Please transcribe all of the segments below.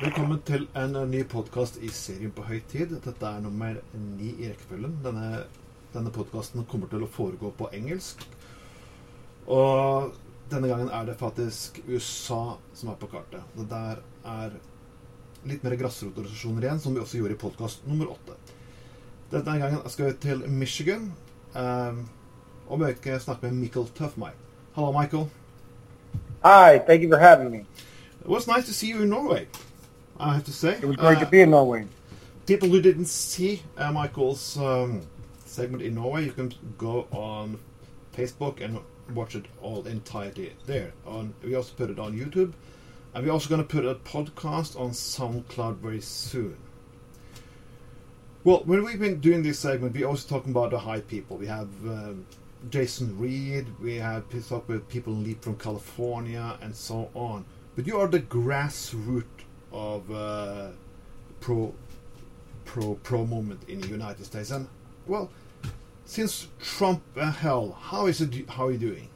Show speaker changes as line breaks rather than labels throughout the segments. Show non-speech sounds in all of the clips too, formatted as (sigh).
Velkommen til en ny podkast i serien På høy tid. Dette er nummer ni i rekkefølgen. Denne, denne podkasten kommer til å foregå på engelsk. Og denne gangen er det faktisk USA som er på kartet. Det der er litt mer grasrotorganisasjoner igjen, som vi også gjorde i podkast nummer åtte. Denne gangen skal vi til Michigan. Um, og vi skal snakke med Michael Tuffmay. Hallo, Michael.
Hi, thank you for having me.
It was nice to see you in Norway. I have to say.
It was great
Uh,
to be in Norway.
people who didn't see uh, Michael's um, segment in Norway, you can go on Facebook and watch it all entirety there. On we also put it on YouTube, and we're also going to put a podcast on SoundCloud very soon. Well, when we've been doing this segment, we're also talking about the high people. We have um, Jason Reed, we have talk with people in Leap from California, and so on. But you are the grassroots of uh, pro pro pro movement in the United States. And well, since Trump uh, hell, how is it? How are you doing?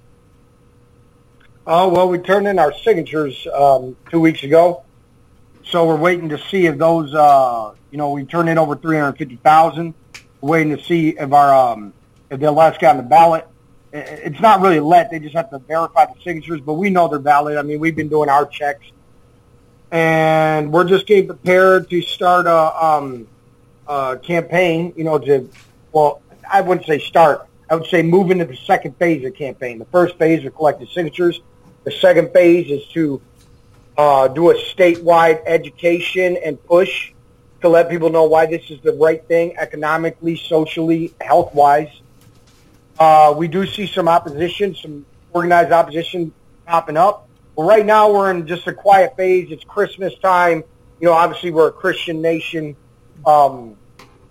Oh, well, we turned in our signatures um, two weeks ago. So we're waiting to see if those, uh, you know, we turned in over 350,000. Waiting to see if our, um, if they'll let us get on the ballot. It's not really let. They just have to verify the signatures, but we know they're valid. I mean, we've been doing our checks. And we're just getting prepared to start a, um, a campaign, you know, to, well, I wouldn't say start. I would say move into the second phase of the campaign. The first phase of collecting signatures. The second phase is to uh, do a statewide education and push to let people know why this is the right thing economically, socially, health-wise. Uh, we do see some opposition, some organized opposition popping up. But right now we're in just a quiet phase. It's Christmas time. You know, obviously we're a Christian nation. Um,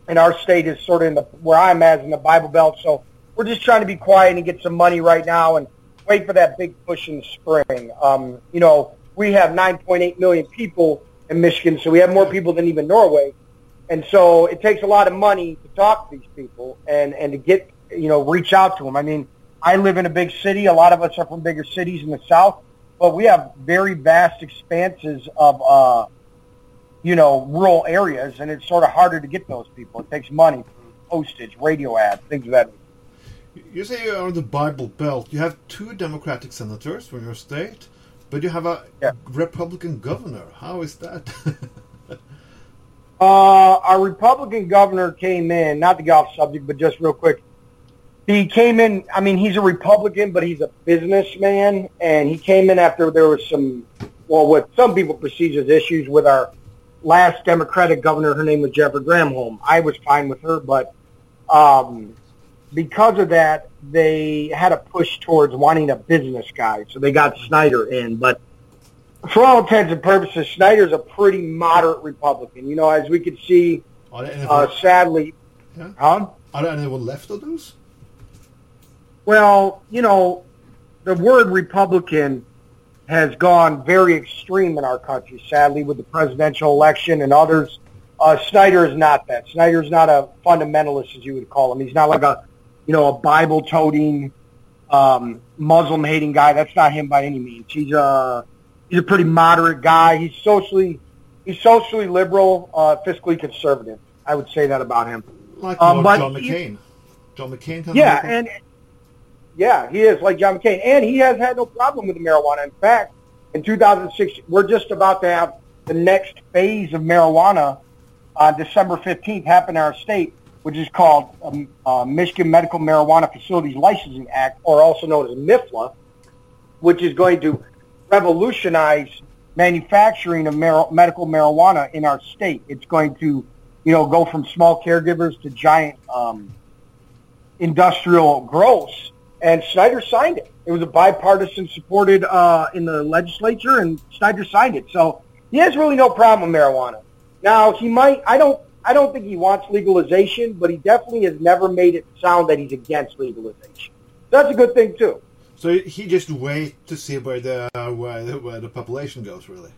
and our state is sort of in the, where I'm at in the Bible Belt. So we're just trying to be quiet and get some money right now and wait for that big push in the spring. Um, you know, we have 9.8 million people in Michigan, so we have more people than even Norway. And so it takes a lot of money to talk to these people and, and to get, you know, reach out to them. I mean, I live in a big city. A lot of us are from bigger cities in the South, but we have very vast expanses of, uh, you know, rural areas, and it's sort of harder to get those people. It takes money postage, radio ads, things of that.
You say you are in the Bible Belt. You have two Democratic senators from your state, but you have a
Yeah.
Republican governor. How is that? (laughs)
Uh, our Republican governor came in, not to get off subject, but just real quick. He came in, I mean, he's a Republican, but he's a businessman, and he came in after there was some, well, what some people perceive as issues with our last Democratic governor. Her name was Jennifer Granholm. I was fine with her, but um, because of that, they had a push towards wanting a business guy, so they got Snyder in. But for all intents and purposes, Snyder's a pretty moderate Republican. You know, as we could see,
are, there anyone,
uh, sadly,
Yeah.
huh?
are there anyone left of those?
Well, you know, the word Republican has gone very extreme in our country, sadly, with the presidential election and others. Uh, Snyder is not that. Snyder is not a fundamentalist, as you would call him. He's not like a, you know, a Bible-toting, um, Muslim-hating guy. That's not him by any means. He's a he's a pretty moderate guy. He's socially he's socially liberal, uh, fiscally conservative. I would say that about him.
Like
Um,
Lord
but
John
he-
McCain. John McCain kind
Yeah,
of
and yeah, he is like John McCain, and he has had no problem with marijuana. In fact, in 2006, we're just about to have the next phase of marijuana on December 15th happen in our state, which is called um, uh, Michigan Medical Marijuana Facilities Licensing Act, or also known as MIFLA, which is going to revolutionize manufacturing of mar- medical marijuana in our state. It's going to, you know, go from small caregivers to giant um, industrial growth. And Snyder signed it. It was a bipartisan supported uh, in the legislature, and Snyder signed it. So he has really no problem with marijuana. Now he might. I don't. I don't think he wants legalization, but he definitely has never made it sound that he's against legalization. That's a good thing too.
So he just wait to see where the where the, where the population goes, really.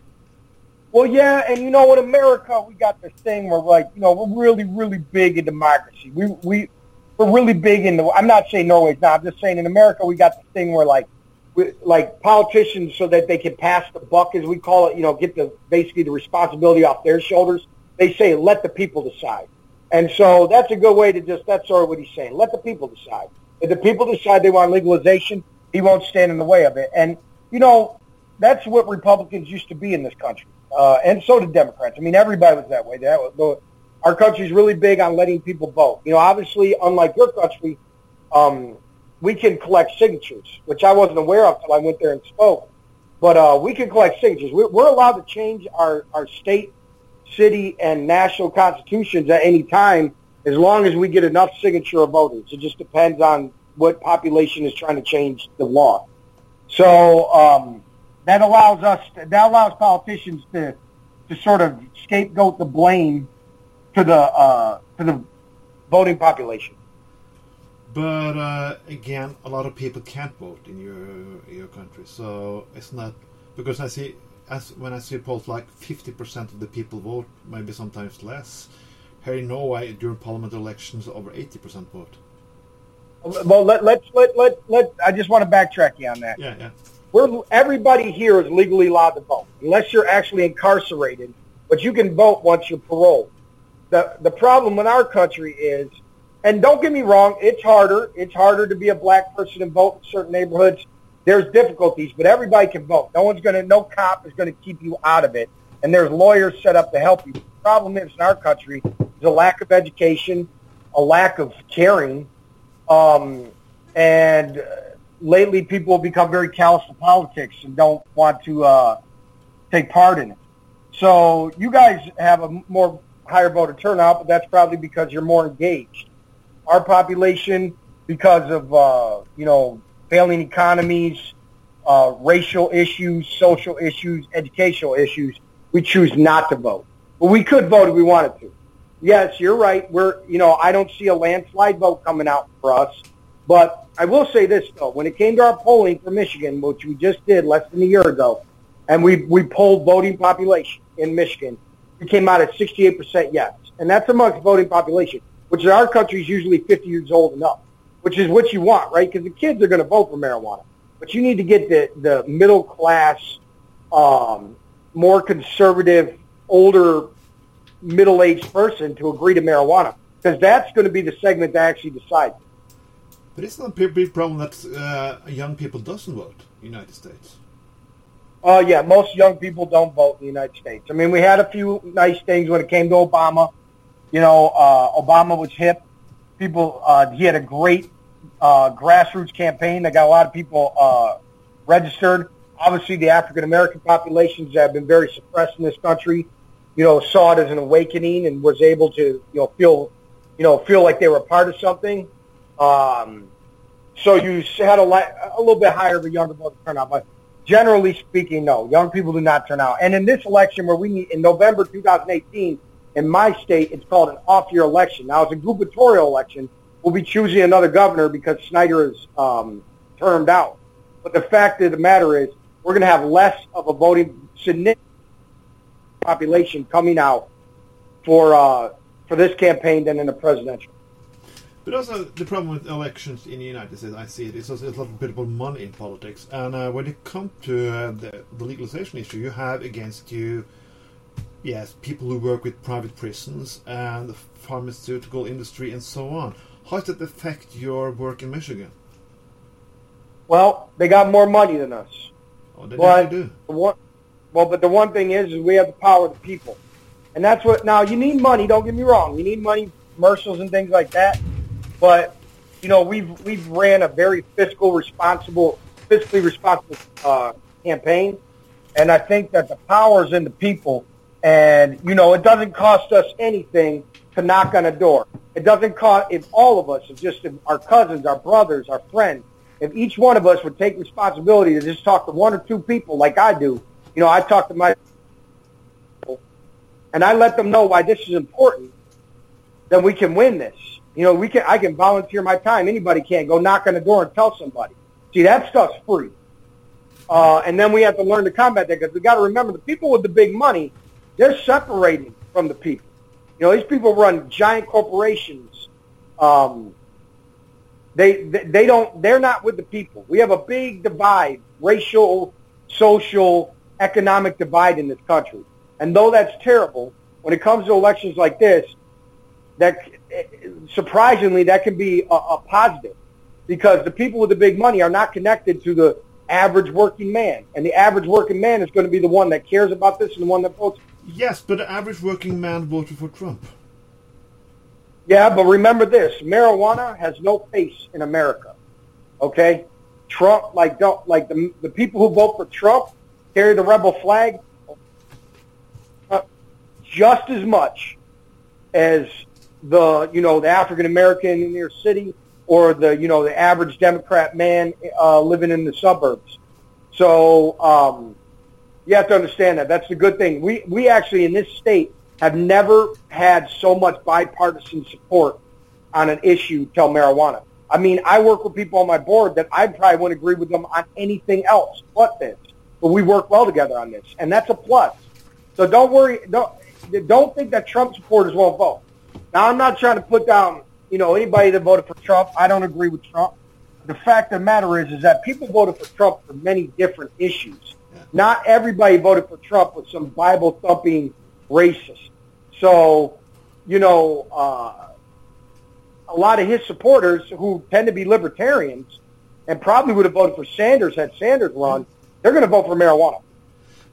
Well, yeah, and you know, in America, we got this thing where, like, you know, we're really, really big in democracy. We we we're really big in the. I'm not saying Norway's not. I'm just saying in America, we got this thing where, like, with, like politicians so that they can pass the buck, as we call it, you know, get the basically the responsibility off their shoulders. They say, let the people decide. And so that's a good way to just, that's sort of what he's saying. Let the people decide. If the people decide they want legalization, he won't stand in the way of it. And, you know, that's what Republicans used to be in this country. Uh, and so did Democrats. I mean, everybody was that way. That was, our country's really big on letting people vote. You know, obviously, unlike your country, um, we can collect signatures, which I wasn't aware of until I went there and spoke. But uh, we can collect signatures. We're, we're allowed to change our, our state, city, and national constitutions at any time as long as we get enough signature of voters. It just depends on what population is trying to change the law. So um, that allows us, that allows politicians to, to sort of scapegoat the blame to the uh, to the voting population.
But uh, again, a lot of people can't vote in your your country, so it's not because I see as when I see polls like fifty percent of the people vote, maybe sometimes less. Here in Norway, during parliament elections, over eighty percent vote.
Well, let, let's let let let. I just want to backtrack you on that.
Yeah, yeah.
We're everybody here is legally allowed to vote, unless you're actually incarcerated. But you can vote once you're paroled. The the problem in our country is, and don't get me wrong, it's harder. It's harder to be a black person and vote in certain neighborhoods. There's difficulties, but everybody can vote. No one's gonna, no cop is gonna keep you out of it. And there's lawyers set up to help you. The problem is in our country is a lack of education, a lack of caring, um, and lately people have become very callous to politics and don't want to uh, take part in it. So you guys have a more higher voter turnout, but that's probably because you're more engaged. Our population, because of uh, you know failing economies, uh, racial issues, social issues, educational issues, we choose not to vote. But we could vote if we wanted to. Yes, you're right. We're you know I don't see a landslide vote coming out for us, but I will say this though: when it came to our polling for Michigan, which we just did less than a year ago, and we we polled voting population in Michigan, we came out at 68% yes, and that's amongst voting population, which in our country is usually 50 years old and up, which is what you want, right? Because the kids are going to vote for marijuana, but you need to get the the middle class, um, more conservative, older, middle aged person to agree to marijuana, because that's going to be the segment that actually decides.
But it's not a big problem that uh, young people doesn't vote in the United States.
Uh, yeah, most young people don't vote in the United States. I mean, we had a few nice things when it came to Obama. You know, uh, Obama was hip. People, uh, he had a great uh, grassroots campaign that got a lot of people uh, registered. Obviously, the African American populations that have been very suppressed in this country. You know, saw it as an awakening and was able to, you know, feel, you know, feel like they were part of something. Um, so you had a, li- a little bit higher of a younger voter turnout, but generally speaking, no. Young people do not turn out. And in this election, where we need in November 2018, in my state, it's called an off-year election. Now, it's a gubernatorial election. We'll be choosing another governor because Snyder is um, termed out. But the fact of the matter is, we're going to have less of a voting significant population coming out for uh, for this campaign than in the presidential.
But also the problem with elections in the United States, I see it, is also a lot of bit of money in politics. And uh, when it comes to uh, the, the, legalization issue, you have against you, yes, people who work with private prisons and the pharmaceutical industry and so on. How does that affect your work in Michigan?
Well, they got more money than us.
Oh, they do.
One, well, but the one thing is, is we have the power of the people. And that's what, now you need money, don't get me wrong. You need money, commercials and things like that. But you know, we've we've ran a very fiscal responsible, fiscally responsible uh, campaign, and I think that the power is in the people. And you know, it doesn't cost us anything to knock on a door. It doesn't cost if all of us, if just if our cousins, our brothers, our friends, if each one of us would take responsibility to just talk to one or two people like I do. You know, I talk to my and I let them know why this is important, then we can win this. You know, we can I can volunteer my time. Anybody can go knock on the door and tell somebody. See, that stuff's free. Uh, and then we have to learn to combat that because we got to remember the people with the big money, they're separating from the people. You know, these people run giant corporations. Um, they, they they don't they're not with the people. We have a big divide racial, social, economic divide in this country. And though that's terrible, when it comes to elections like this, that surprisingly that can be a, a positive because the people with the big money are not connected to the average working man, and the average working man is going to be the one that cares about this and the one that votes.
Yes, but the average working man voted for Trump.
Yeah, but remember this: marijuana has no face in America. Okay, Trump, like don't like the the people who vote for Trump carry the rebel flag uh, just as much as the you know the African American in your city or the you know the average Democrat man uh, living in the suburbs. So um, you have to understand that. That's the good thing. We we actually in this state have never had so much bipartisan support on an issue till marijuana. I mean, I work with people on my board that I probably wouldn't agree with them on anything else but this. But we work well together on this, and that's a plus. So don't worry. Don't don't think that Trump supporters won't vote. Now, I'm not trying to put down you know anybody that voted for Trump. I don't agree with Trump. The fact of the matter is, is that people voted for Trump for many different issues. Not everybody voted for Trump with some Bible thumping racist. So, you know, uh, a lot of his supporters who tend to be libertarians and probably would have voted for Sanders had Sanders run, they're going to vote for marijuana.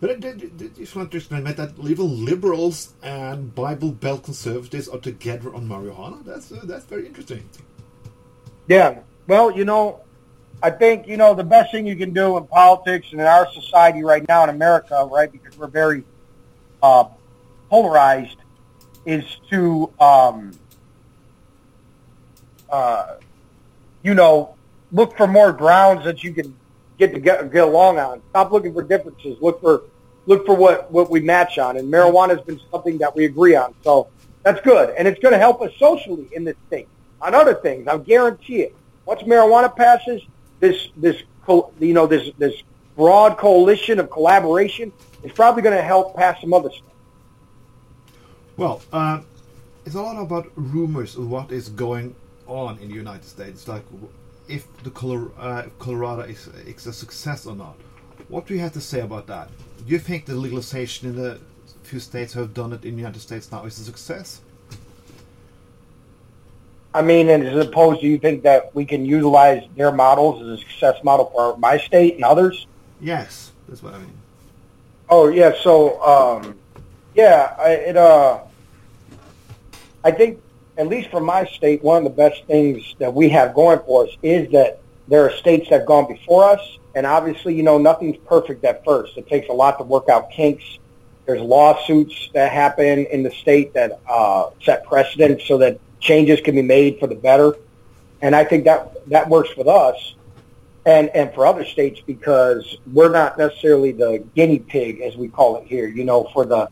But I just want to explain that even liberals and Bible Belt conservatives are together on marijuana. That's uh, that's very interesting.
Yeah. Well, you know, I think you know the best thing you can do in politics and in our society right now in America, right, because we're very uh, polarized, is to, um, uh, you know, look for more grounds that you can get to get, get along on. Stop looking for differences. Look for look for what what we match on. And marijuana has been something that we agree on. So that's good, and it's going to help us socially in this state. On other things, I guarantee it. Once marijuana passes, this this you know this this broad coalition of collaboration is probably going to help pass some other stuff.
Well, uh, it's a lot about rumors of what is going on in the United States, like if the Color, uh, Colorado is, is a success or not. What do you have to say about that? Do you think the legalization in the few states who have done it in the United States now is a success?
I mean, and as opposed to you think that we can utilize their models as a success model for my state and others?
Yes, that's what I mean.
Oh yeah, so um, yeah, I, it uh, I think at least for my state, one of the best things that we have going for us is that there are states that have gone before us, and obviously, you know, nothing's perfect at first. It takes a lot to work out kinks. There's lawsuits that happen in the state that uh, set precedent so that changes can be made for the better. And I think that that works with us and, and for other states because we're not necessarily the guinea pig, as we call it here, you know, for the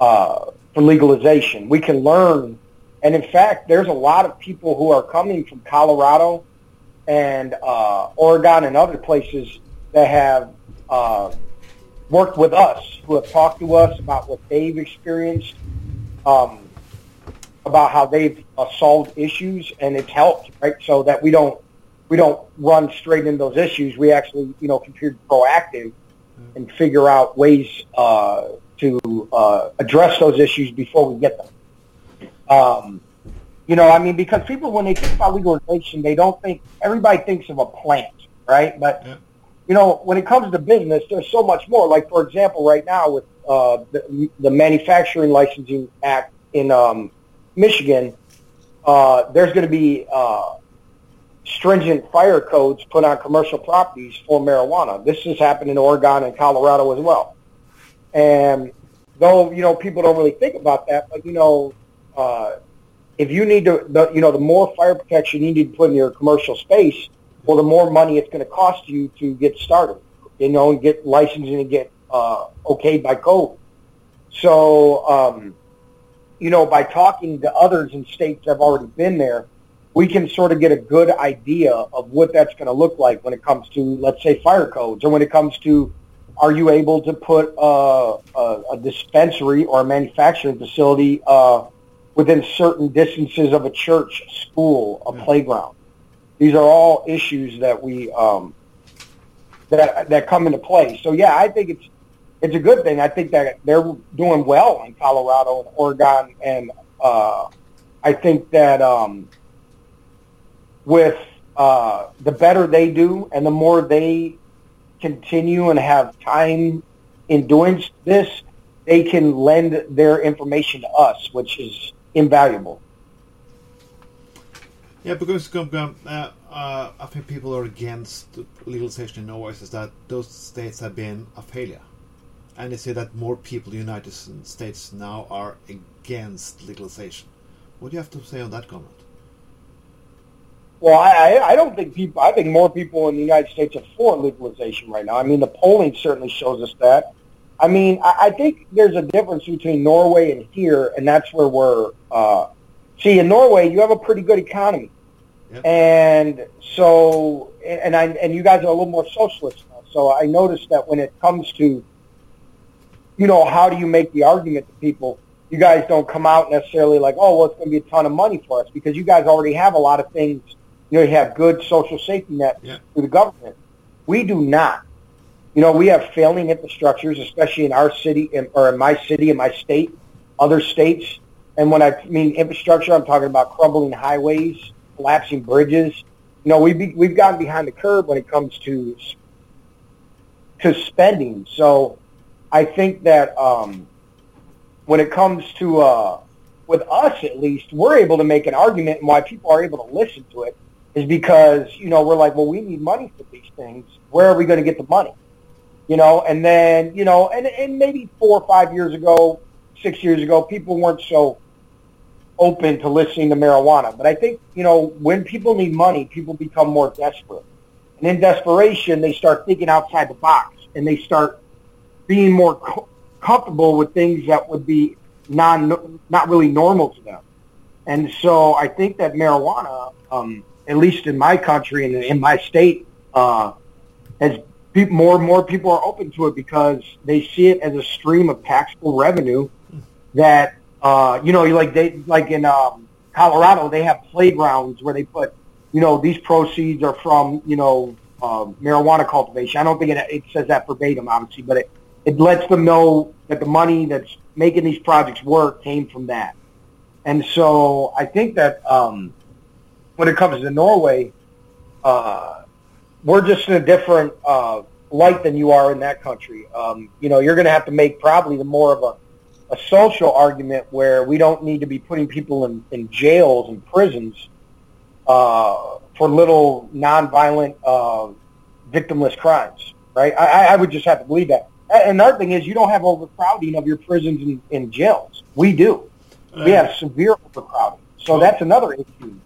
uh, for legalization. We can learn and in fact, there's a lot of people who are coming from Colorado and uh, Oregon and other places that have uh, worked with us, who have talked to us about what they've experienced, um, about how they've uh, solved issues, and it's helped, right? So that we don't we don't run straight into those issues. We actually, you know, can proactive and figure out ways uh, to uh, address those issues before we get them. Um, you know, I mean, because people, when they think about legalization, they don't think, everybody thinks of a plant, right? But, yeah. you know, when it comes to business, there's so much more. Like, for example, right now with uh, the, the Manufacturing Licensing Act in um, Michigan, uh, there's going to be uh, stringent fire codes put on commercial properties for marijuana. This has happened in Oregon and Colorado as well. And though, you know, people don't really think about that, but, you know, uh, if you need to, the, you know, the more fire protection you need to put in your commercial space, well, the more money it's going to cost you to get started, you know, and get licensed and get uh, okayed by code. So, um, you know, by talking to others in states that have already been there, we can sort of get a good idea of what that's going to look like when it comes to, let's say, fire codes, or when it comes to, are you able to put uh, a, a dispensary or a manufacturing facility uh, within certain distances of a church, school, a yeah. playground. These are all issues that we um, that that come into play. So yeah, I think it's it's a good thing. I think that they're doing well in Colorado and Oregon, and uh, I think that um, with uh, the better they do and the more they continue and have time in doing this, they can lend their information to us, which is invaluable.
Yeah, because uh, uh, I think people are against legalization in Norway is that those states have been a failure. And they say that more people in the United States now are against legalization. What do you have to say on that comment?
Well, I, I don't think people. I think more people in the United States are for legalization right now. I mean, the polling certainly shows us that. I mean, I, I think there's a difference between Norway and here, and that's where we're. Uh, see, in Norway, you have a pretty good economy, yep. and so, and I, and you guys are a little more socialist. Now, so I noticed that when it comes to, you know, how do you make the argument to people? You guys don't come out necessarily like, oh, well, it's going to be a ton of money for us because you guys already have a lot of things you know, you have good social safety nets yeah. through the government. We do not. You know, we have failing infrastructures, especially in our city or in my city, in my state, other states. And when I mean infrastructure, I'm talking about crumbling highways, collapsing bridges. You know, we've, be, we've gotten behind the curve when it comes to to spending. So I think that um, when it comes to uh, with us at least, we're able to make an argument and why people are able to listen to it is because, you know, we're like, well, we need money for these things. Where are we going to get the money? You know, and then, you know, and, and maybe four or five years ago, six years ago, people weren't so open to listening to marijuana. But I think, you know, when people need money, people become more desperate. And in desperation, they start thinking outside the box and they start being more co- comfortable with things that would be non, not really normal to them. And so I think that marijuana, um, at least in my country and in my state, uh, as more and more people are open to it because they see it as a stream of taxable revenue that, uh, you know, like they, like in, um, Colorado, they have playgrounds where they put, you know, these proceeds are from, you know, uh, marijuana cultivation. I don't think it, it says that verbatim, obviously, but it, it lets them know that the money that's making these projects work came from that. And so I think that, um, when it comes to Norway, uh, we're just in a different uh, light than you are in that country. Um, you know, you're going to have to make probably the more of a, a social argument where we don't need to be putting people in, in jails and prisons uh, for little nonviolent, uh, victimless crimes, right? I, I would just have to believe that. And another thing is you don't have overcrowding of your prisons and, and jails. We do. We have severe overcrowding. So that's another issue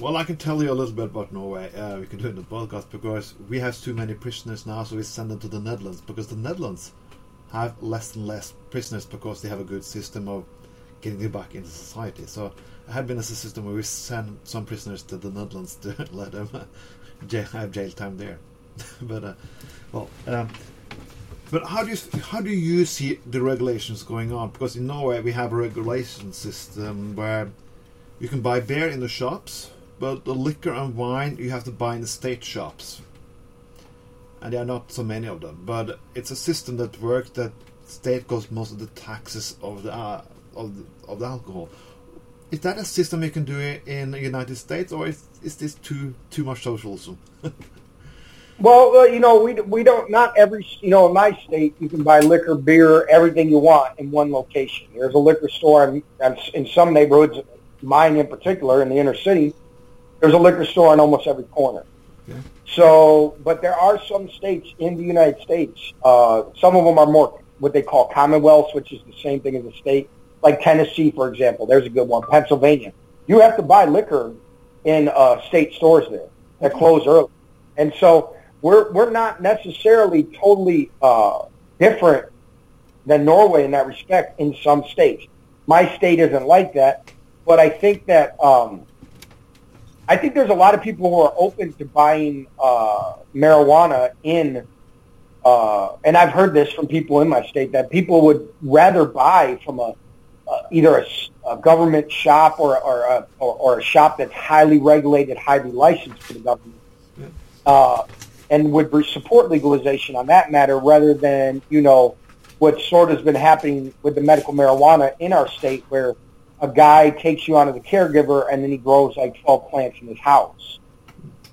well, I can tell you a little bit about Norway. Uh, we can do it in the podcast because we have too many prisoners now, so we send them to the Netherlands because the Netherlands have less and less prisoners because they have a good system of getting them back into society. So it had been as a system where we send some prisoners to the Netherlands to (laughs) let them (laughs) have jail time there. (laughs) but uh, well, um, but how do you how do you see the regulations going on? Because in Norway we have a regulation system where you can buy beer in the shops but the liquor and wine you have to buy in the state shops. And there are not so many of them. But it's a system that works that state goes most of the taxes of the uh, of the, of the alcohol. Is that a system you can do in the United States, or is is this too too much socialism? (laughs)
well, uh, you know, we we don't not every you know in my state you can buy liquor, beer, everything you want in one location. There's a liquor store in, in some neighborhoods, mine in particular, in the inner city there's a liquor store on almost every corner. Okay. So, but there are some states in the United States. Uh, some of them are more what they call commonwealths, which is the same thing as a state. Like Tennessee, for example, there's a good one. Pennsylvania, you have to buy liquor in uh, state stores there that close early, and so we're we're not necessarily totally uh, different than Norway in that respect in some states. My state isn't like that, but I think that um, I think there's a lot of people who are open to buying uh, marijuana in, uh, and I've heard this from people in my state that people would rather buy from a uh, either a, a government shop or or a, or, or a shop that's highly regulated, highly licensed for the government. Uh, and would support legalization on that matter rather than, you know, what sort of has been happening with the medical marijuana in our state where a guy takes you on as a caregiver and then he grows like 12 plants in his house.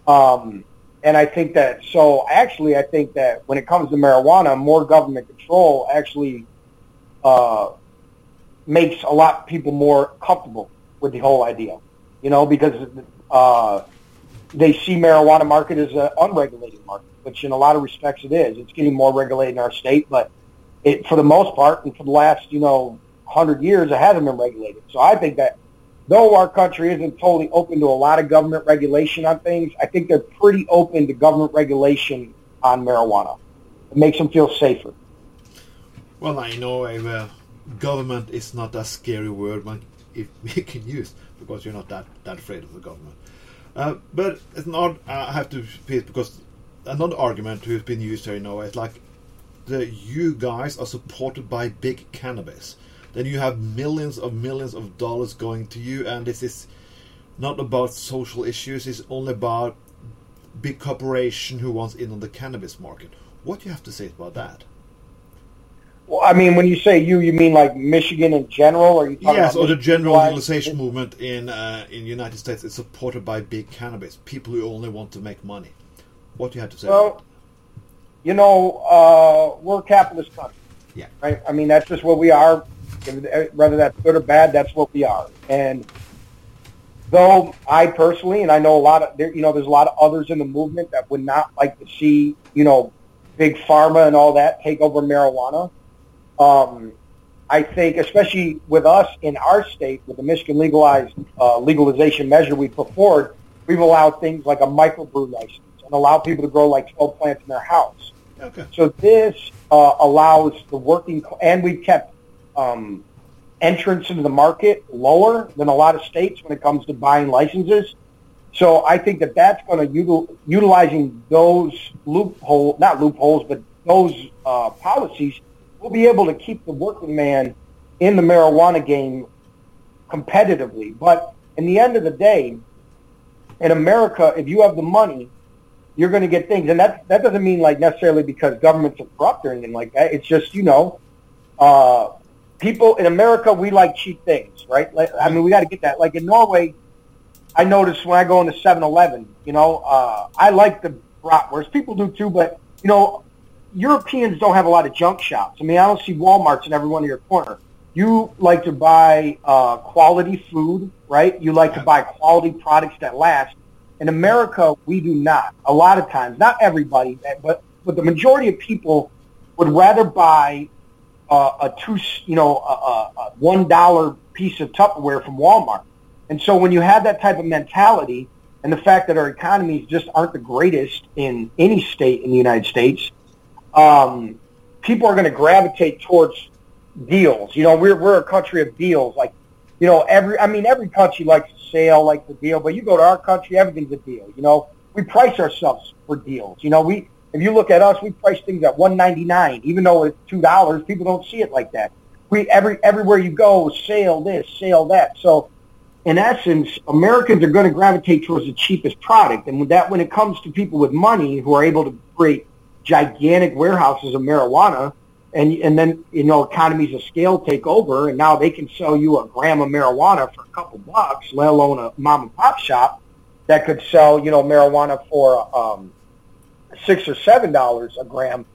Um, and I think that, so actually I think that when it comes to marijuana, more government control actually uh, makes a lot of people more comfortable with the whole idea, you know, because uh, they see marijuana market as an unregulated market, which in a lot of respects it is. It's getting more regulated in our state, but it, for the most part, and for the last, you know, hundred years, it hasn't been regulated. So I think that though our country isn't totally open to a lot of government regulation on things, I think they're pretty open to government regulation on marijuana. It makes them feel safer.
Well, I know uh, government is not a scary word when (laughs) if we can use because you're not that, that afraid of the government. Uh, but it's not. I have to repeat because another argument who's been used here, you know, is like the you guys are supported by big cannabis. Then you have millions of millions of dollars going to you, and this is not about social issues. It's only about big corporation who wants in on the cannabis market. What do you have to say about that?
Well, I mean, when you say you, you mean like Michigan in general, or you talking
yes, or the general legalization movement in uh, in United States is supported by big cannabis people who only want to make money. What do you have to say? about
Well, you know, uh, we're a capitalist country.
Yeah.
Right. I mean, that's just what we are. Whether that's good or bad, that's what we are. And though I personally, and I know a lot of, there, you know, there's a lot of others in the movement that would not like to see, you know, big pharma and all that take over marijuana. Um, I think, especially with us in our state, with the Michigan legalized uh, legalization measure we put forward, we've allowed things like a microbrew license and allow people to grow like 12 plants in their house.
Okay.
So this uh, allows the working, and we've kept um, entrance into the market lower than a lot of states when it comes to buying licenses. So I think that that's going to util, utilizing those loophole, not loopholes, but those uh, policies, we'll be able to keep the working man in the marijuana game competitively. But in the end of the day, in America, if you have the money, you're going to get things, and that that doesn't mean like necessarily because governments are corrupt or anything like that. It's just you know, uh, people in America we like cheap things, right? Like, I mean, we got to get that. Like in Norway, I notice when I go into 7-Eleven, you know, uh, I like the bratwurst. People do too, but you know, Europeans don't have a lot of junk shops. I mean, I don't see WalMarts in every one of your corner. You like to buy uh, quality food, right? You like to buy quality products that last. In America, we do not. A lot of times, not everybody, but but the majority of people would rather buy uh, a two, you know, a, a, one dollar piece of Tupperware from Walmart. And so when you have that type of mentality, and the fact that our economies just aren't the greatest in any state in the United States, um, people are going to gravitate towards deals. You know, we're we're a country of deals. Like, you know, every I mean, every country likes a sale, likes a deal, but you go to our country, everything's a deal. You know, we price ourselves for deals. You know, we if you look at us, we price things at one ninety nine, even though it's two dollars. People don't see it like that. We every everywhere you go, sale this, sale that. So. In essence, Americans are going to gravitate towards the cheapest product, and that, when it comes to people with money who are able to create gigantic warehouses of marijuana, and and then you know economies of scale take over, and now they can sell you a gram of marijuana for a couple bucks, let alone a mom and pop shop that could sell you know marijuana for um, six or seven dollars a gram.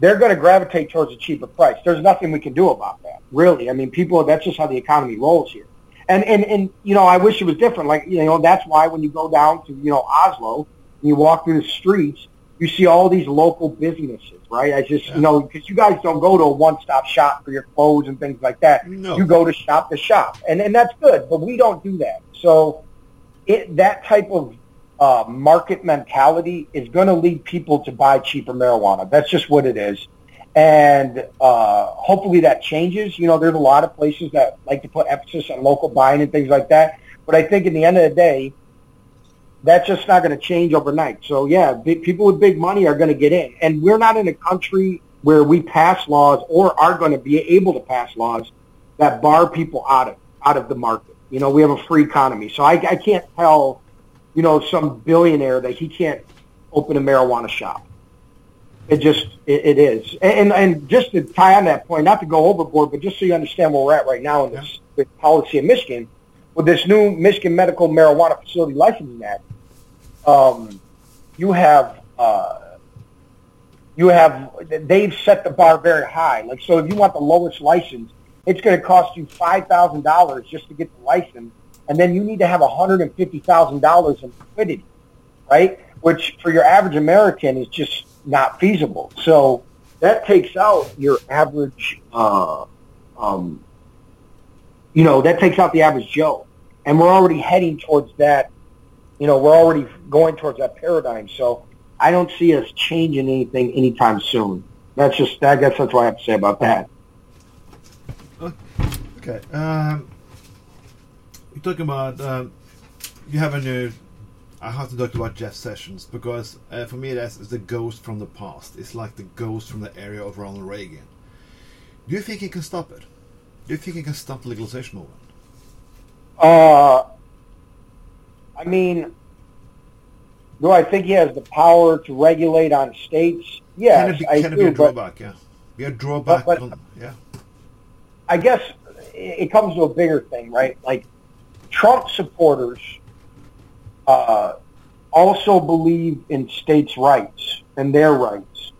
They're going to gravitate towards a cheaper price. There's nothing we can do about that, really. I mean, people. That's just how the economy rolls here. And and and you know, I wish it was different. Like you know, that's why when you go down to you know Oslo, and you walk through the streets, you see all these local businesses, right? I just, you know, because you guys don't go to a one-stop shop for your clothes and things like that.
No.
You go to shop to shop, and and that's good, but we don't do that. So, it that type of uh, market mentality is going to lead people to buy cheaper marijuana. That's just what it is, and uh, hopefully that changes. You know, there's a lot of places that like to put emphasis on local buying and things like that, but I think in the end of the day that's just not going to change overnight. So yeah, people with big money are going to get in, and we're not in a country where we pass laws or are going to be able to pass laws that bar people out of out of the market. You know, we have a free economy, so I, I can't tell, you know, some billionaire that he can't open a marijuana shop. It just it, it is, and and just to tie on that point, not to go overboard, but just so you understand where we're at right now in this, this policy in Michigan, with this new Michigan Medical Marijuana Facility Licensing Act, um, you have uh, you have they've set the bar very high. Like so, if you want the lowest license, it's going to cost you five thousand dollars just to get the license, and then you need to have one hundred and fifty thousand dollars in liquidity, right? Which for your average American is just not feasible. So that takes out your average, uh, um, you know, that takes out the average Joe. And we're already heading towards that, you know, we're already going towards that paradigm. So I don't see us changing anything anytime soon. That's just, I guess that's what I have to say about that.
Okay. Um, talking about, um, you have a new I have to talk about Jeff Sessions because uh, for me that's the ghost from the past. It's like the ghost from the area of Ronald Reagan. Do you think he can stop it? Do you think he can stop the legalization movement?
Uh, I mean, do I think he has the power to regulate on states? Yes,
can it be,
I
can
do.
it be a
but-
Yeah, be a drawback.
But- but-
on, yeah,
I guess it comes to a bigger thing, right? Like Trump supporters uh, also believe in states' rights and their rights.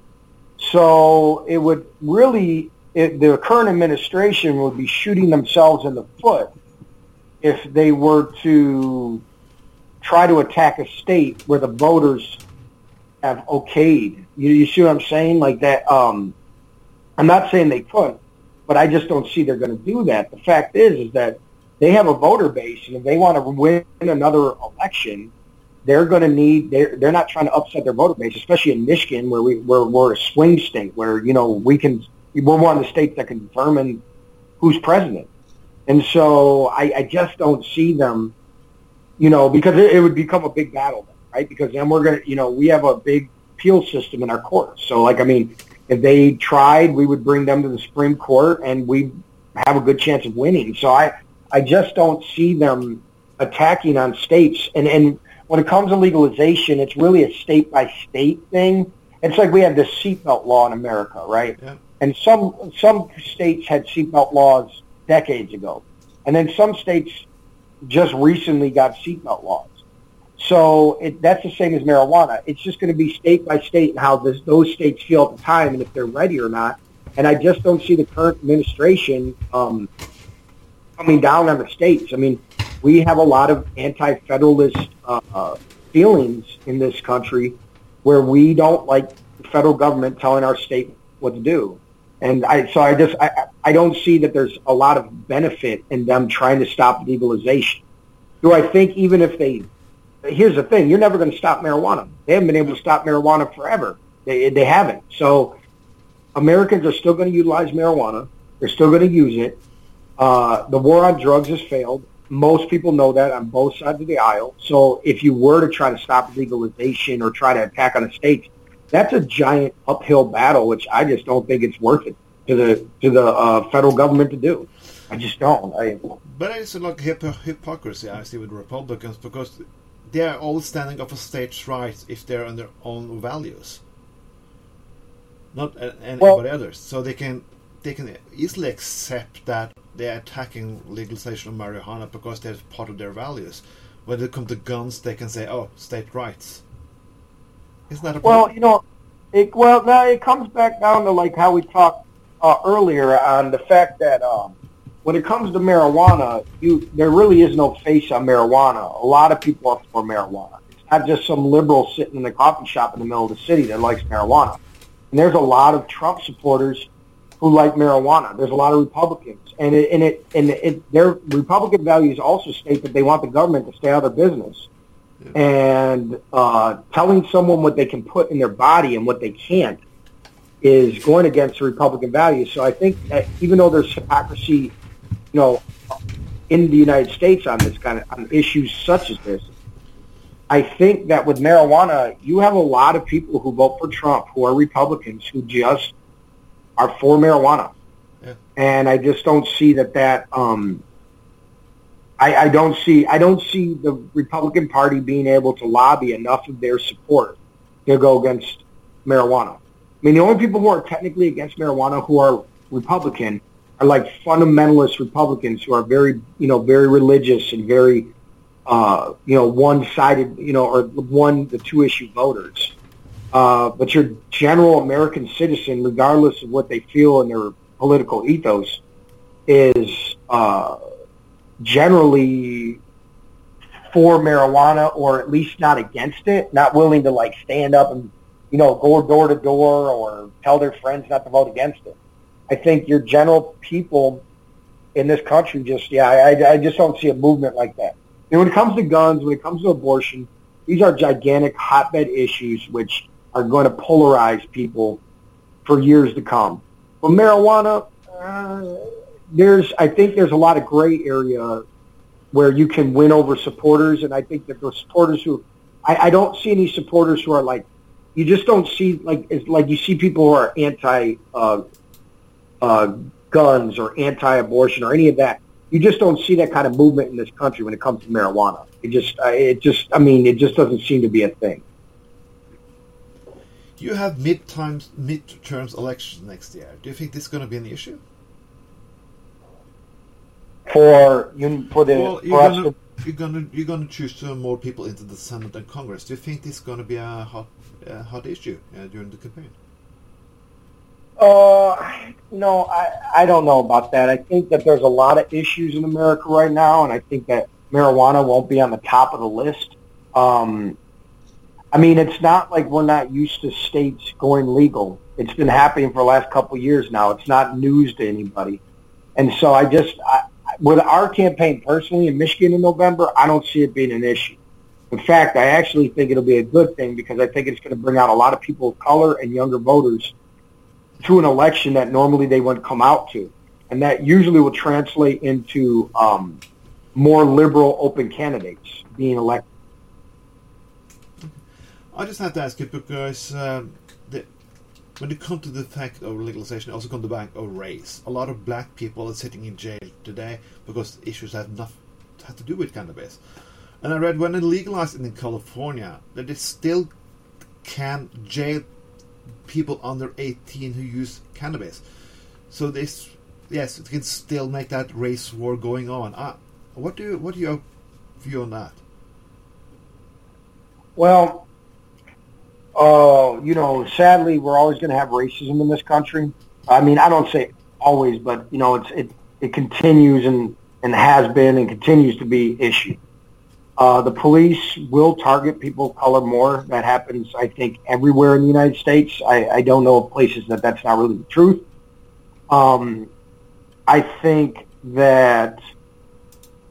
So it would really, it, the current administration would be shooting themselves in the foot if they were to try to attack a state where the voters have okayed. You, you see what I'm saying? Like that. Um, I'm not saying they could, but I just don't see they're going to do that. The fact is, is that they have a voter base, and if they want to win another election, they're going to need. They're they're not trying to upset their voter base, especially in Michigan, where we where we're a swing state, where you know we can we're one of the states that can determine who's president, and so I, I just don't see them, you know, because it, it would become a big battle, right? Because then we're gonna, you know, we have a big appeal system in our courts, so like I mean, if they tried, we would bring them to the Supreme Court, and we have a good chance of winning. So I I just don't see them attacking on states. And, and when it comes to legalization, it's really a state by state thing. It's like we have this seatbelt law in America, right?
Yeah.
And some some states had seatbelt laws decades ago, and then some states just recently got seatbelt laws. So it, that's the same as marijuana. It's just going to be state by state and how this, those states feel at the time and if they're ready or not. And I just don't see the current administration um, coming down on the states. I mean, we have a lot of anti-federalist uh, uh, feelings in this country where we don't like the federal government telling our state what to do. And I, so I just, I, I don't see that there's a lot of benefit in them trying to stop legalization. Do I think even if they, here's the thing, you're never going to stop marijuana. They haven't been able to stop marijuana forever. They, they haven't. So Americans are still going to utilize marijuana. They're still going to use it. Uh, the war on drugs has failed. Most people know that on both sides of the aisle. So if you were to try to stop legalization or try to attack on the states, that's a giant uphill battle, which I just don't think it's worth it to the to the uh, federal government to do. I just don't. I,
but it's like hypo- hypocrisy I see with Republicans because they are all standing up for states' rights if they're on their own values, not anybody
Well-
others. So they can they can easily accept that they're attacking legalization of marijuana because that's part of their values. When it comes to guns, they can say, "Oh, state rights." Isn't that a
Well, you know, it, well, now it comes back down to like how we talked uh, earlier on the fact that um, when it comes to marijuana, you there really is no face on marijuana. A lot of people are for marijuana. It's not just some liberal sitting in the coffee shop in the middle of the city that likes marijuana. And there's a lot of Trump supporters who like marijuana. There's a lot of Republicans, and it, and it and it, their Republican values also state that they want the government to stay out of their business and uh, telling someone what they can put in their body and what they can't is going against the Republican values. So I think that even though there's hypocrisy, you know, in the United States on this kind of on issues such as this, I think that with marijuana, you have a lot of people who vote for Trump who are Republicans who just are for marijuana,
Yeah.
And I just don't see that that. Um, I, I don't see I don't see the Republican Party being able to lobby enough of their support to go against marijuana. I mean, the only people who are technically against marijuana who are Republican are like fundamentalist Republicans who are very, you know, very religious and very, uh, you know, one-sided, you know, or one the two-issue voters. Uh, but your general American citizen, regardless of what they feel in their political ethos, is uh, generally for marijuana or at least not against it, not willing to like stand up and, you know, go door to door or tell their friends not to vote against it. I think your general people in this country just, yeah, I, I just don't see a movement like that. And when it comes to guns, when it comes to abortion, these are gigantic hotbed issues which are going to polarize people for years to come. But marijuana, uh, there's, I think there's a lot of gray area where you can win over supporters, and I think that the supporters who, I, I don't see any supporters who are like, you just don't see like it's like you see people who are anti uh, uh, guns or anti-abortion or any of that. You just don't see that kind of movement in this country when it comes to marijuana. It just, it just, I mean, it just doesn't seem to be a thing.
You have mid-times, mid-terms elections next year. Do you think this is going to be an issue?
For you, for the
well, you're gonna, to, you're gonna you're gonna choose more people into the Senate and Congress. Do you think this is going to be a hot a hot issue uh, during the campaign?
Uh, no, I, I don't know about that. I think that there's a lot of issues in America right now, and I think that marijuana won't be on the top of the list. Um, I mean, it's not like we're not used to states going legal. It's been happening for the last couple of years now. It's not news to anybody. And so I just, I, with our campaign personally in Michigan in November, I don't see it being an issue. In fact, I actually think it'll be a good thing because I think it's going to bring out a lot of people of color and younger voters to an election that normally they wouldn't come out to. And that usually will translate into um, more liberal open candidates being elected.
I just have to ask you because um, the, when it comes to the fact of legalization, it also comes to the fact of race. A lot of black people are sitting in jail today because issues have nothing have to do with cannabis. And I read when it legalized in California that they still can jail people under 18 who use cannabis. So this, yes, it can still make that race war going on. Uh, what do you, what do you view on that?
Well, uh, you know, sadly, we're always going to have racism in this country. I mean, I don't say always, but you know, it's it it continues and and has been and continues to be issue. Uh, the police will target people of color more. That happens, I think, everywhere in the United States. I, I don't know of places that that's not really the truth. Um, I think that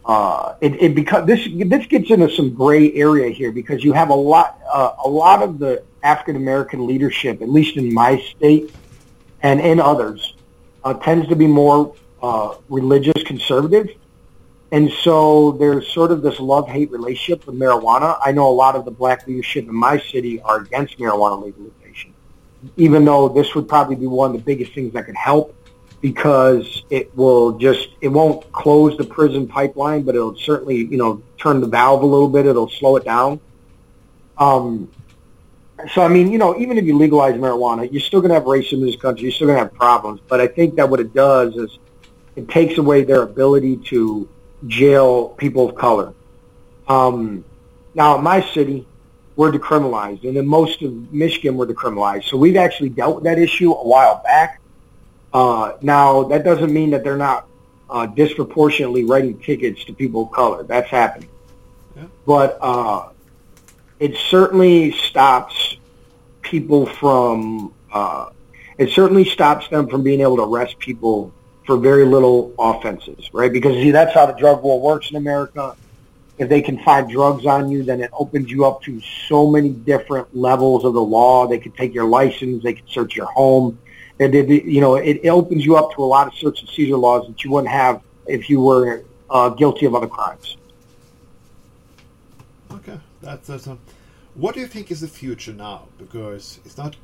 uh, it, it because this this gets into some gray area here because you have a lot uh, a lot of the African American leadership, at least in my state and in others, uh, tends to be more uh, religious conservative and so there's sort of this love-hate relationship with marijuana. I know a lot of the black leadership in my city are against marijuana legalization, even though this would probably be one of the biggest things that could help because it will just, it won't close the prison pipeline, but it'll certainly, you know, turn the valve a little bit. It'll slow it down. Um, so, I mean, you know, even if you legalize marijuana, you're still going to have racism in this country. You're still going to have problems. But I think that what it does is it takes away their ability to jail people of color. Um, now, in my city, we're decriminalized, and in most of Michigan, we're decriminalized. So we've actually dealt with that issue a while back. Uh, now, that doesn't mean that they're not uh, disproportionately writing tickets to people of color. That's happening. Yeah. But uh, it certainly stops people from, uh, it certainly stops them from being able to arrest people for very little offenses, right? Because see, that's how the drug war works in America. If they can find drugs on you, then it opens you up to so many different levels of the law. They could take your license, they could search your home. And you know, it opens you up to a lot of search and seizure laws that you wouldn't have if you were uh, guilty of other crimes.
Okay, that's, that's what do you think is the future now? Because it's not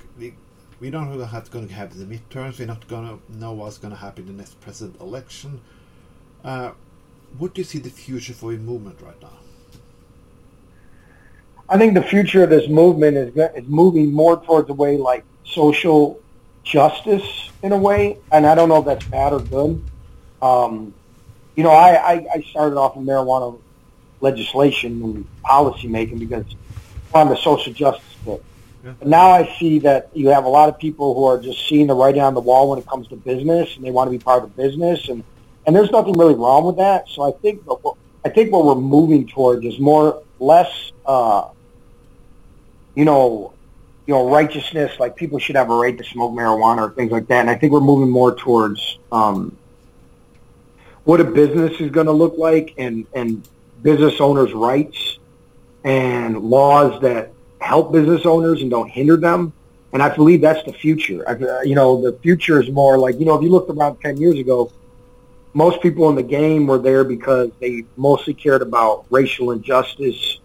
we don't know what's going to happen in the midterms. We're not going to know what's going to happen in the next president election. Uh, what do you see the future for your movement right now?
I think the future of this movement is is moving more towards a way like social justice in a way, and I don't know if that's bad or good. Um, you know, I, I, I started off in marijuana legislation and policy making because I'm the social justice bit. Yeah. But now I see that you have a lot of people who are just seeing the writing on the wall when it comes to business, and they want to be part of the business, and and there's nothing really wrong with that. So I think what I think what we're moving towards is more less, uh, you know, you know, righteousness. Like people should have a right to smoke marijuana or things like that. And I think we're moving more towards um, what a business is going to look like, and and business owners' rights and laws that help business owners and don't hinder them. And I believe that's the future. I, you know, the future is more like, you know, if you looked around 10 years ago, most people in the game were there because they mostly cared about racial injustice.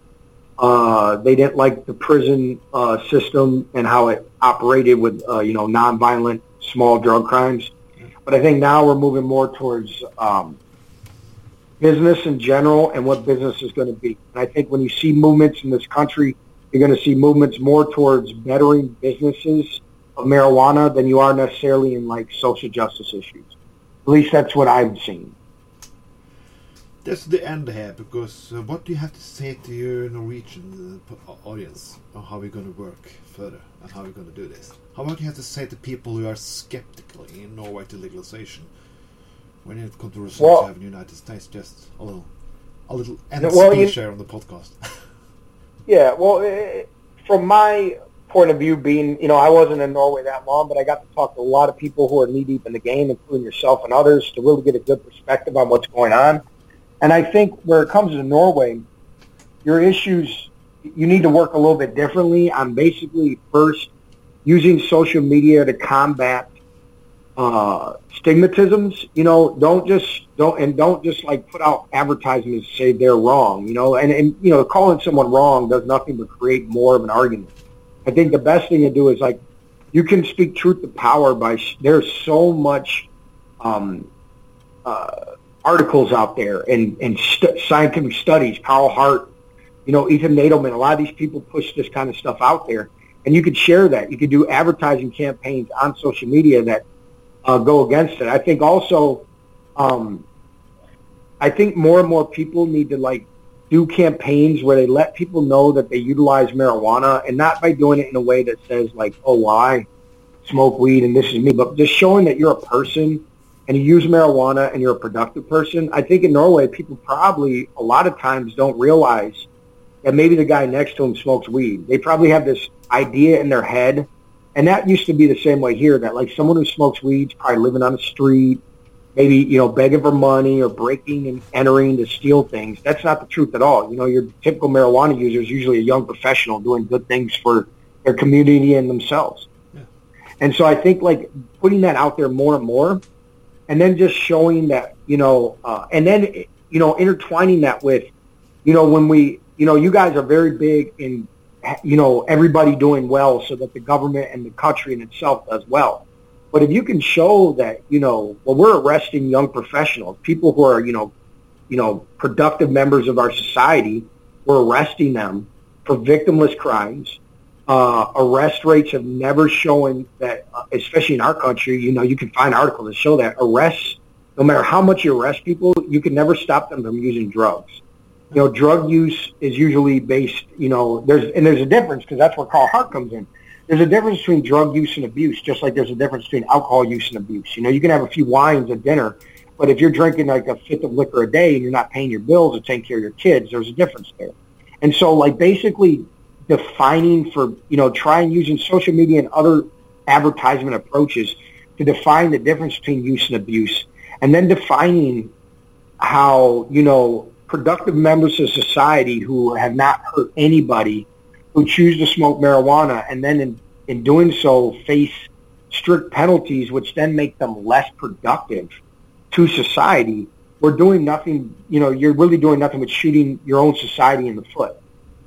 Uh, they didn't like the prison uh, system and how it operated with, uh, you know, nonviolent small drug crimes. But I think now we're moving more towards um, business in general and what business is going to be. And I think when you see movements in this country, you're going to see movements more towards bettering businesses of marijuana than you are necessarily in like social justice issues. At least that's what I've seen.
That's the end here, because uh, what do you have to say to your Norwegian uh, audience on how we're going to work further and how we're going to do this? How about you have to say to people who are skeptical in Norway to legalization? When it comes to results well, have in the United States, just a little, a little and well, you, share on the podcast. (laughs)
yeah, well, eh, from my point of view, being you know I wasn't in Norway that long, but I got to talk to a lot of people who are knee deep in the game, including yourself and others, to really get a good perspective on what's going on. And I think where it comes to Norway, your issues you need to work a little bit differently on basically first using social media to combat uh, stigmatisms, you know, don't just don't and don't just like put out advertisements say they're wrong, you know, and and you know, calling someone wrong does nothing but create more of an argument. I think the best thing to do is like you can speak truth to power by there's so much um, uh, articles out there and and st- scientific studies. Carl Hart, you know, Ethan Nadelmann. a lot of these people push this kind of stuff out there, and you could share that. You could do advertising campaigns on social media that uh, go against it. I think also, um, I think more and more people need to like do campaigns where they let people know that they utilize marijuana and not by doing it in a way that says like, oh, well, I smoke weed and this is me, but just showing that you're a person and you use marijuana and you're a productive person. I think in Norway, people probably a lot of times don't realize that maybe the guy next to him smokes weed. They probably have this idea in their head and that used to be the same way here, that like someone who smokes weed's probably living on the street, maybe, you know, begging for money or breaking and entering to steal things. That's not the truth at all. You know, your typical marijuana user is usually a young professional doing good things for their community and themselves. Yeah. And so I think like putting that out there more and more and then just showing that, you know, uh, and then, you know, intertwining that with, you know, when we, you know, you guys are very big in you know, everybody doing well so that the government and the country in itself does well. But if you can show that, you know, well, we're arresting young professionals, people who are, you know, you know, productive members of our society, we're arresting them for victimless crimes. Uh, arrest rates have never shown that, uh, especially in our country, you know, you can find articles that show that arrests, no matter how much you arrest people, you can never stop them from using drugs you know, drug use is usually based, you know, there's, and there's a difference because that's where Carl Hart comes in. There's a difference between drug use and abuse, just like there's a difference between alcohol use and abuse. You know, you can have a few wines at dinner, but if you're drinking like a fifth of liquor a day and you're not paying your bills or taking care of your kids, there's a difference there. And so like basically defining for, you know, trying using social media and other advertisement approaches to define the difference between use and abuse and then defining how, you know, productive members of society who have not hurt anybody who choose to smoke marijuana and then in, in doing so face strict penalties which then make them less productive to society, we're doing nothing, you know, you're really doing nothing but shooting your own society in the foot.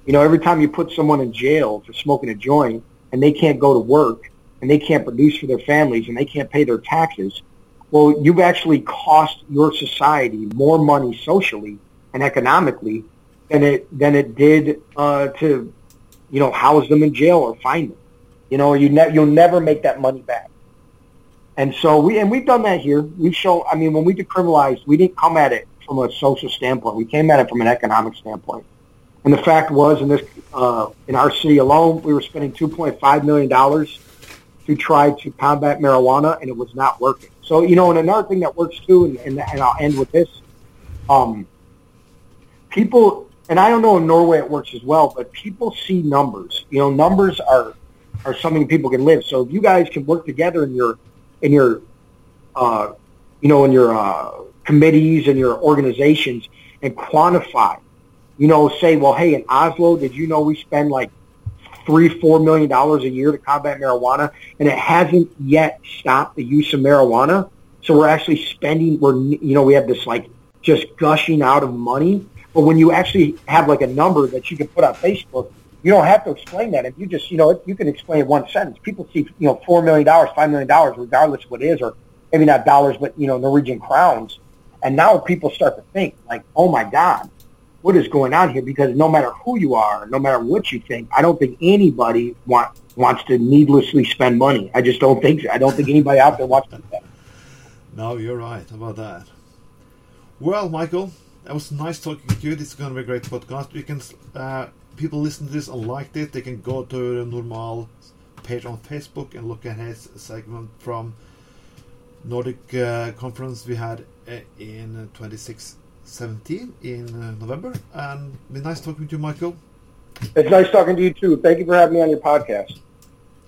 You know, every time you put someone in jail for smoking a joint and they can't go to work and they can't produce for their families and they can't pay their taxes, well, you've actually cost your society more money socially and economically than it than it did uh, to you know, house them in jail or fine them. You know, you ne- you'll never make that money back. And so we and we've done that here. We've shown. I mean, when we decriminalized, we didn't come at it from a social standpoint. We came at it from an economic standpoint. And the fact was, in this uh, in our city alone, we were spending 2.5 million dollars to try to combat marijuana, and it was not working. So you know, and another thing that works too, and, and, and I'll end with this. Um, people, and I don't know in Norway it works as well, but people see numbers. You know, numbers are are something people can live. So if you guys can work together in your in your uh, you know in your uh, committees and your organizations and quantify. You know, say, well, hey, in Oslo, did you know we spend like three, four million dollars a year to combat marijuana, and it hasn't yet stopped the use of marijuana. So we're actually spending. We're you know we have this like just gushing out of money. But when you actually have like a number that you can put on Facebook, you don't have to explain that. If you just, you know, you can explain one sentence. People see, you know, four million dollars, five million dollars, regardless of what it is, or maybe not dollars, but you know, Norwegian crowns. And now people start to think like, oh my God, what is going on here? Because no matter who you are, no matter what you think, I don't think anybody want, wants to needlessly spend money. I just don't think. I don't think anybody out there wants to that.
No, you're right about that. Well, Michael, that was nice talking to you. This is going to be a great podcast. We can uh, people listen to this and liked it. They can go to the Normal page on Facebook and look at his segment from Nordic uh, conference we had uh, in 2617 in uh, November. And be nice talking to you, Michael.
It's nice talking to you too. Thank you for having me on your podcast.